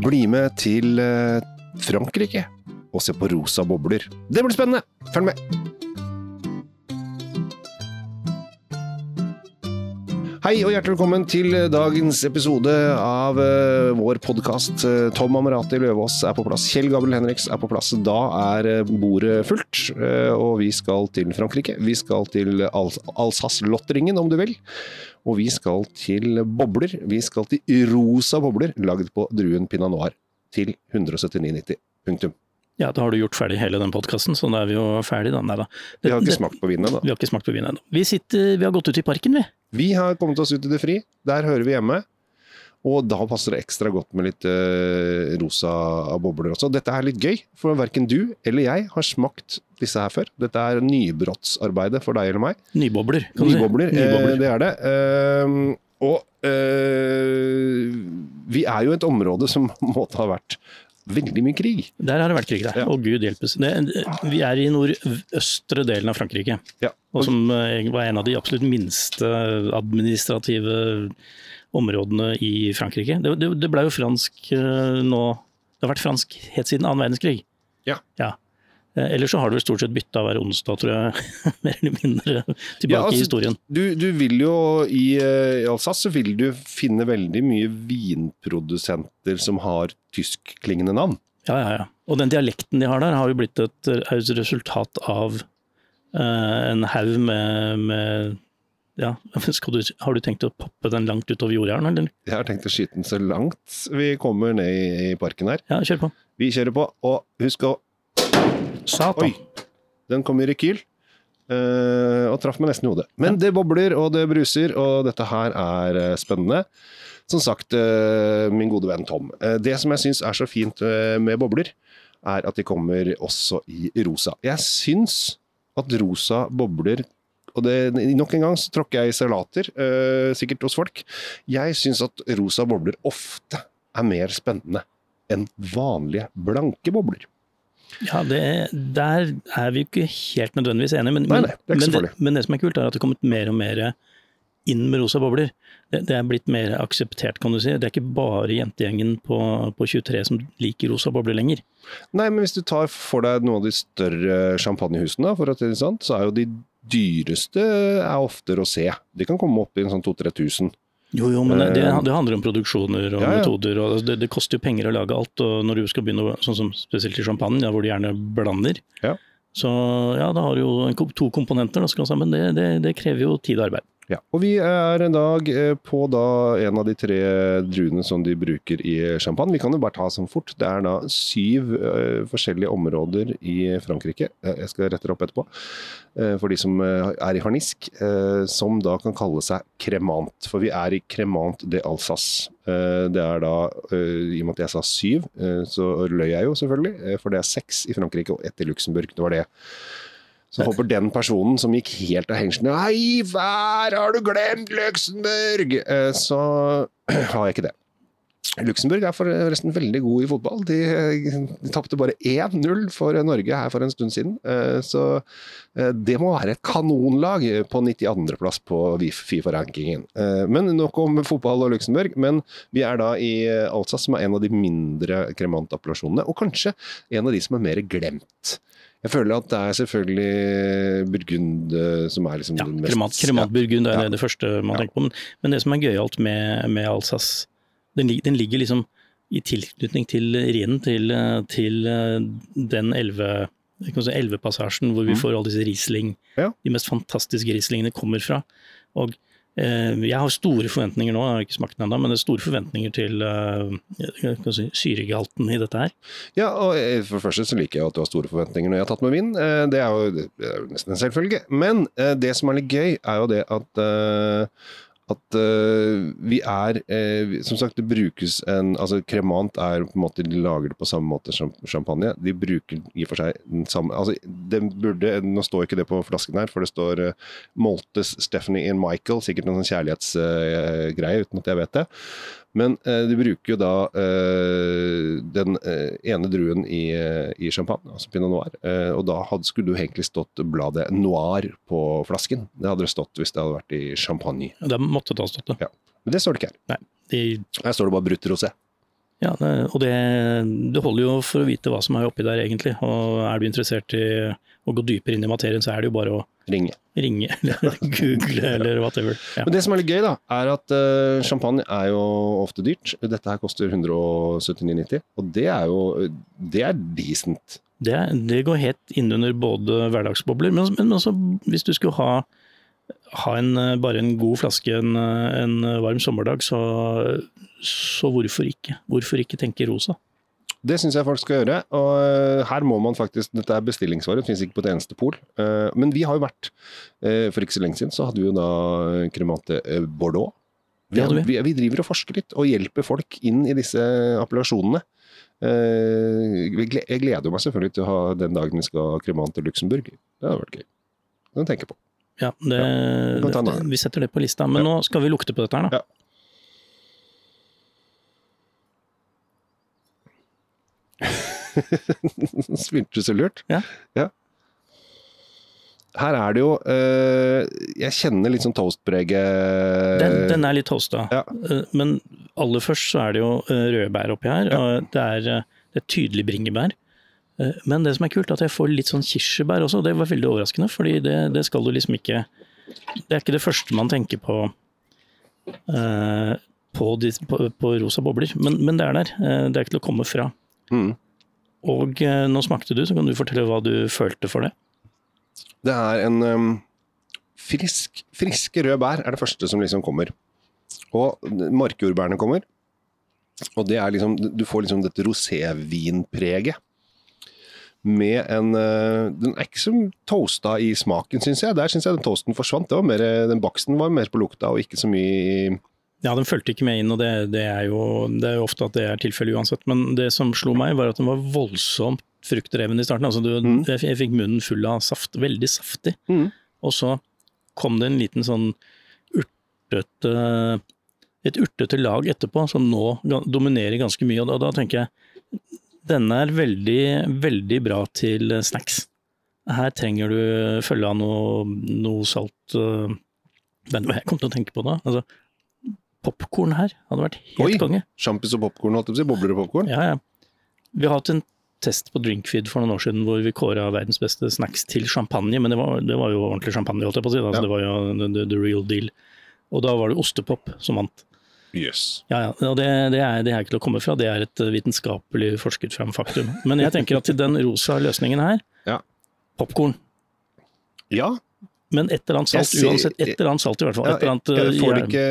Bli med til eh, Frankrike og se på rosa bobler. Det blir spennende! Følg med! Hei og hjertelig velkommen til dagens episode av uh, vår podkast. Tom Amerati Løvaas er på plass. Kjell Gabriel Henriks er på plass. Da er uh, bordet fullt, og vi skal til Frankrike. Vi skal til Al Alsace-lotteringen, om du vil. Og vi skal til bobler. Vi skal til rosa bobler lagd på druen pinot noir til 179,90. Punktum. Ja, da har du gjort ferdig hele den podkasten, så da er vi jo ferdig da. Nei da. Det, vi har ikke smakt på vinen ennå. Vi har ikke smakt på vinen ennå. Vi, vi har gått ut i parken, vi. Vi har kommet oss ut i det fri. Der hører vi hjemme. Og da passer det ekstra godt med litt uh, rosa bobler også. Dette er litt gøy, for verken du eller jeg har smakt disse her før. Dette er nybrottsarbeidet for deg eller meg. Nybobler, kan Nybobler, du si. Nybobler, eh, det er det. Uh, og uh, vi er jo et område som måtte ha vært veldig mye krig. Der har det vært krig, der. Ja. Og gud hjelpes. Det, vi er i nordøstre delen av Frankrike. Ja. Og som eh, var en av de absolutt minste administrative områdene i Frankrike. Det, det, det ble jo fransk eh, nå Det har vært fransk helt siden annen verdenskrig. Ja. ja. Eh, ellers så har det vel stort sett bytta hver onsdag, tror jeg. Mer eller mindre tilbake ja, altså, i historien. Du, du, vil jo i, i Alsace vil du finne veldig mye vinprodusenter som har tyskklingende navn. Ja, ja, ja. Og den dialekten de har der, har jo blitt et, et resultat av uh, en haug med, med ja, du, Har du tenkt å poppe den langt utover jordhjernen, eller? Jeg har tenkt å skyte den så langt vi kommer ned i parken her. Ja, kjør på. Vi kjører på, og husk å Satan. Oi, den kom i rekyl. Uh, og traff meg nesten i hodet. Men ja. det bobler og det bruser, og dette her er uh, spennende. Som sagt, uh, min gode venn Tom. det som jeg syns er så fint med bobler, er at de kommer også i rosa. Jeg syns at rosa bobler og det, Nok en gang så tråkker jeg i salater, sikkert hos folk. Jeg syns at rosa bobler ofte er mer spennende enn vanlige blanke bobler. Ja, det, Der er vi jo ikke helt nødvendigvis enige, men, nei, nei, det men, det, men, det, som er kult, er at det er kommet mer og mer inn med rosa bobler. Det, det, er blitt mer akseptert, kan du si. Det er ikke bare jentegjengen på, på 23 som liker rosa bobler lenger. Nei, men hvis du tar for deg noen av de større champagnehusene, for å si det sånn, så er jo de dyreste er ofte rosé. De kan komme opp i en sånn 2000-3000. Jo, jo, men det, eh, det, handler om produksjoner og ja, ja. metoder. og det, det, koster jo penger å lage alt. og Når du skal begynne, sånn som spesielt i champagne, ja, hvor du gjerne blander. Ja. Så ja, da har du jo to komponenter da skal sammen. Det, det krever jo tid og arbeid. Ja, og vi er en dag eh, på da en av de tre druene som de bruker i champagne. Vi kan jo bare ta sånn fort. Det er da syv uh, forskjellige områder i Frankrike. Jeg skal rette det opp etterpå. Uh, for de som uh, er i harnisk. som da kan kalle seg kremant. For vi er i Cremant de Alsace. det er da, i og med at jeg sa syv, så løy jeg jo selvfølgelig. for det er seks i Frankrike og ett i Luxembourg. Det var det så håper den personen som gikk helt av hengslene Hei, hver har du glemt Luxembourg? Eh, så har jeg ikke det. Luxembourg er forresten veldig god i fotball. De, de tapte bare 1-0 for Norge her for en stund siden. Eh, så eh, det må være et kanonlag på 92.-plass på Fifa-rankingen. Men nok om fotball og Luxembourg. Men vi er da i Alsace, som er en av de mindre kremantappellasjonene, og kanskje en av de som er mer glemt. Jeg føler at det er selvfølgelig Burgund eh, som er liksom ja, den mest Kremant, kremant Burgund er ja. det første man ja. tenker på. Men, men, det som er gøyalt med, med Alsace, den, den, ligger liksom i tilknytning til Rhinen, til, til eh, den elve si, elvepassasjen hvor vi mm. får alle disse Riesling, de mest fantastiske Rieslingene kommer fra. Og Eh, jeg har store forventninger nå, jeg har ikke smakt den ennå, men det er store forventninger til eh, si, syregalten i dette her. Ja, og eh, for det første så liker jeg at du har store forventninger når jeg har tatt med min. Det er jo, det er jo nesten en selvfølge. Men det som er litt gøy, er jo det at at uh, vi er uh, Som sagt, det brukes en altså Kremant er på en måte De lager det på samme måte som champagne. De bruker i og for seg den samme altså den burde, Nå står ikke det på flasken her, for det står uh, Moltes Stephanie and Michael. Sikkert noen sånn kjærlighetsgreie, uten at jeg vet det. Men eh, de bruker jo da eh, den eh, ene druen i, eh, i, champagne, altså pinot noir. Eh, og da hadde, skulle det egentlig stått bladet noir på flasken. Det hadde det stått hvis det hadde vært i champagne. Det måtte ta støtte. Ja. Men det står det ikke her. Nei, de... Her står det bare brutt rosé. Ja, og det, det, holder jo for å vite hva som er oppi der, egentlig. Og er du interessert i å gå dypere inn i materien, så er det jo bare å ringe, ringe eller google eller whatever. Ja. Men det som er litt gøy, da, er at uh, champagne er jo ofte dyrt. Dette her koster 179,90, og det er jo det er decent. Det, det går helt innunder både hverdagsbobler, men, men også hvis du skulle ha ha en, bare en god flaske en, en varm sommerdag, så, så hvorfor ikke? Hvorfor ikke tenke rosa? Det syns jeg folk skal gjøre. og eh, her må man faktisk, Dette er bestillingsvare, finnes ikke på et eneste pol. Eh, men vi har jo vært eh, For ikke så lenge siden så hadde vi jo da Cremate Bordeaux. Vi, vi, vi, driver og forsker litt, og hjelper folk inn i disse appellasjonene. Jeg gleder meg selvfølgelig til å ha den dagen vi skal ha kremant til Luxembourg. Det hadde vært gøy. Det kan tenke på. Ja, det, ja det, vi setter det på lista. Men ja. nå skal vi lukte på dette her, da. Ja. Smilte så lurt. Ja. ja. Her er det jo øh, Jeg kjenner litt sånn toastpreget den, den, er litt toasta. Ja. Eh, men aller først så er det jo eh, røde bær oppi her. Og det er, det er tydelig bringebær. Men det som er kult, er at jeg får litt sånn kirsebær også. Det var veldig overraskende, fordi det, det skal du liksom ikke Det er ikke det første man tenker på uh, på, de, på, på, rosa bobler, men, men, det er der. Det er ikke til å komme fra. Mm. Og eh, nå smakte du, så kan du fortelle hva du følte for det? Det er en um, frisk, friske rød bær er det første som liksom kommer. Og markjordbærene kommer. Og det er liksom Du får liksom dette rosévinpreget. Med en uh, Den er ikke som toasta i smaken, syns jeg. Der syns jeg den toasten forsvant. Det var mer, den baksten var mer på lukta, og ikke så mye ja, den fulgte ikke med inn, og det, det, er jo, det, er jo, ofte at det er tilfellet uansett. Men det som slo meg, var at den var voldsomt fruktdreven i starten. Altså, du, mm. jeg, jeg, fikk munnen full av saft, veldig saftig. Mm. Og så kom det en liten sånn urtete Et urtete lag etterpå, som nå dominerer ganske mye. Og da, da tenker jeg denne er veldig, veldig bra til snacks. Her trenger du følge av noe, noe salt uh, jeg kom til å tenke på da. Altså, popkorn her. Hadde vært helt Oi, konge. Sjampis og popkorn, holdt jeg på å si. Bobler og popkorn? Ja, ja. Vi har hatt en test på Drinkfeed for noen år siden hvor vi kåra verdens beste snacks til champagne, men det var, det var jo ordentlig champagne, holdt jeg på å si. Altså, ja. Det var jo the, the, real deal. Og da var det ostepop som vant. Yes. Ja, ja. Og det, det, er, det er ikke til å komme fra, det er et vitenskapelig forsket fram faktum. Men jeg tenker at til den rosa løsningen her, ja. popkorn. Ja, men et eller annet salt ser, uansett. Et eller annet salt i hvert fall. Ja, annet, jeg, får det ikke,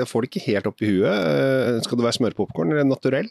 jeg får det ikke helt opp i huet. Eh, skal det være smørpopkorn eller naturell?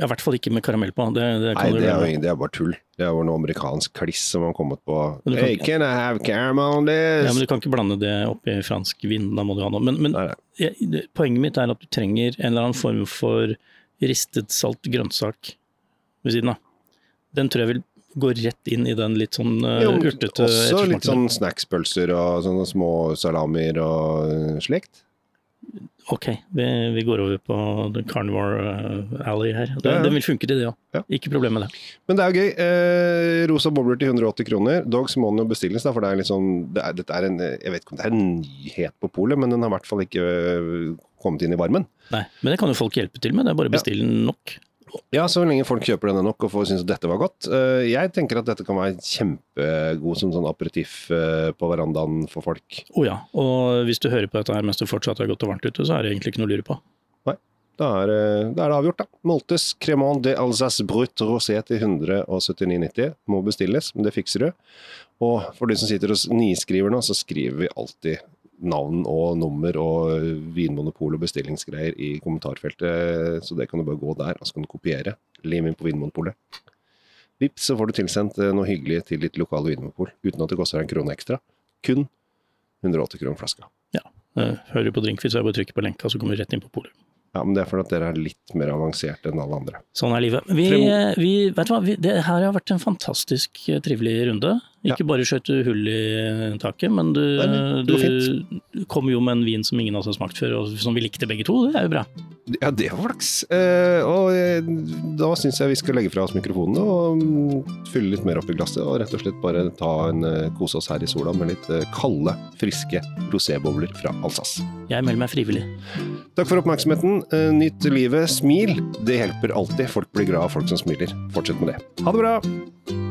Ja, I hvert fall ikke med karamell på. Det, det Nei, det er, det er, bare tull. Det er jo noe amerikansk kliss som har kommet på kan, Hey, can I have caramel on this? Ja, men Du kan ikke blande det opp i fransk vin, da må du ha noe. Men, men jeg, poenget mitt er at du trenger en eller annen form for ristet salt grønnsak ved siden av. Den tror jeg vil gå rett inn i den litt sånn uh, urtete Også litt sånn snackspølser og sånne små salamier og uh, slikt? Ok, vi, vi, går over på Carnivore uh, Alley her. Det, ja, ja. Den vil funke til det òg. Ja. Ikke problem med det. Men det er jo gøy. Eh, rosa bobler til 180 kroner. Dog så må den jo bestilles, da, for det er litt sånn det er, dette er en, Jeg vet ikke om det er en nyhet på polet, men den har i hvert fall ikke kommet inn i varmen. Nei, Men det kan jo folk hjelpe til med. Det er bare å bestille nok. Ja, så lenge folk kjøper denne nok og får synes dette var godt. Eh, jeg tenker at dette kan være kjempegod som sånn aperitiff eh, på verandaen for folk. Å oh ja, og hvis du hører på dette her mens det fortsatt er godt og varmt ute, så er det egentlig ikke noe å lure på. Nei, da er, da er det avgjort, da. Moltes Cremant de Alsace Brut Rosé til 179,90 må bestilles, men det fikser du. Og for de som sitter og niskriver nå, så skriver vi alltid navn og nummer og Vinmonopol og bestillingsgreier i kommentarfeltet, så det kan du bare gå der, og så kan du kopiere. Lim inn på Vinmonopolet. Vips, så får du tilsendt eh, noe hyggelig til ditt lokale vinmonopol, uten at det koster en krone ekstra. Kun 180 kroner flaska. Ja. Eh, hører du på Drinkfit, så er det bare å trykke på lenka, så kommer du rett inn på polet. Ja, men det er fordi dere er litt mer avanserte enn alle andre. Sånn er livet. Vi, vi, vet du hva, vi, det her har vært en fantastisk eh, trivelig runde. Ikke ja. bare skjøt du hull i taket, men du, Nei, du kom jo med en vin som ingen av oss har smakt før, og som vi likte begge to. Det er jo bra. Ja, det var flaks. Eh, og eh, da syns jeg vi skal legge fra oss mikrofonene og mm, fylle litt mer opp i glasset, og rett og slett bare ta en eh, kose oss her i sola med litt eh, kalde, friske rosébobler fra Alsace. Jeg melder meg frivillig. Takk for oppmerksomheten. Eh, Nytt livet. Smil. Det hjelper alltid. Folk blir glad av folk som smiler. Fortsett med det. Ha det bra!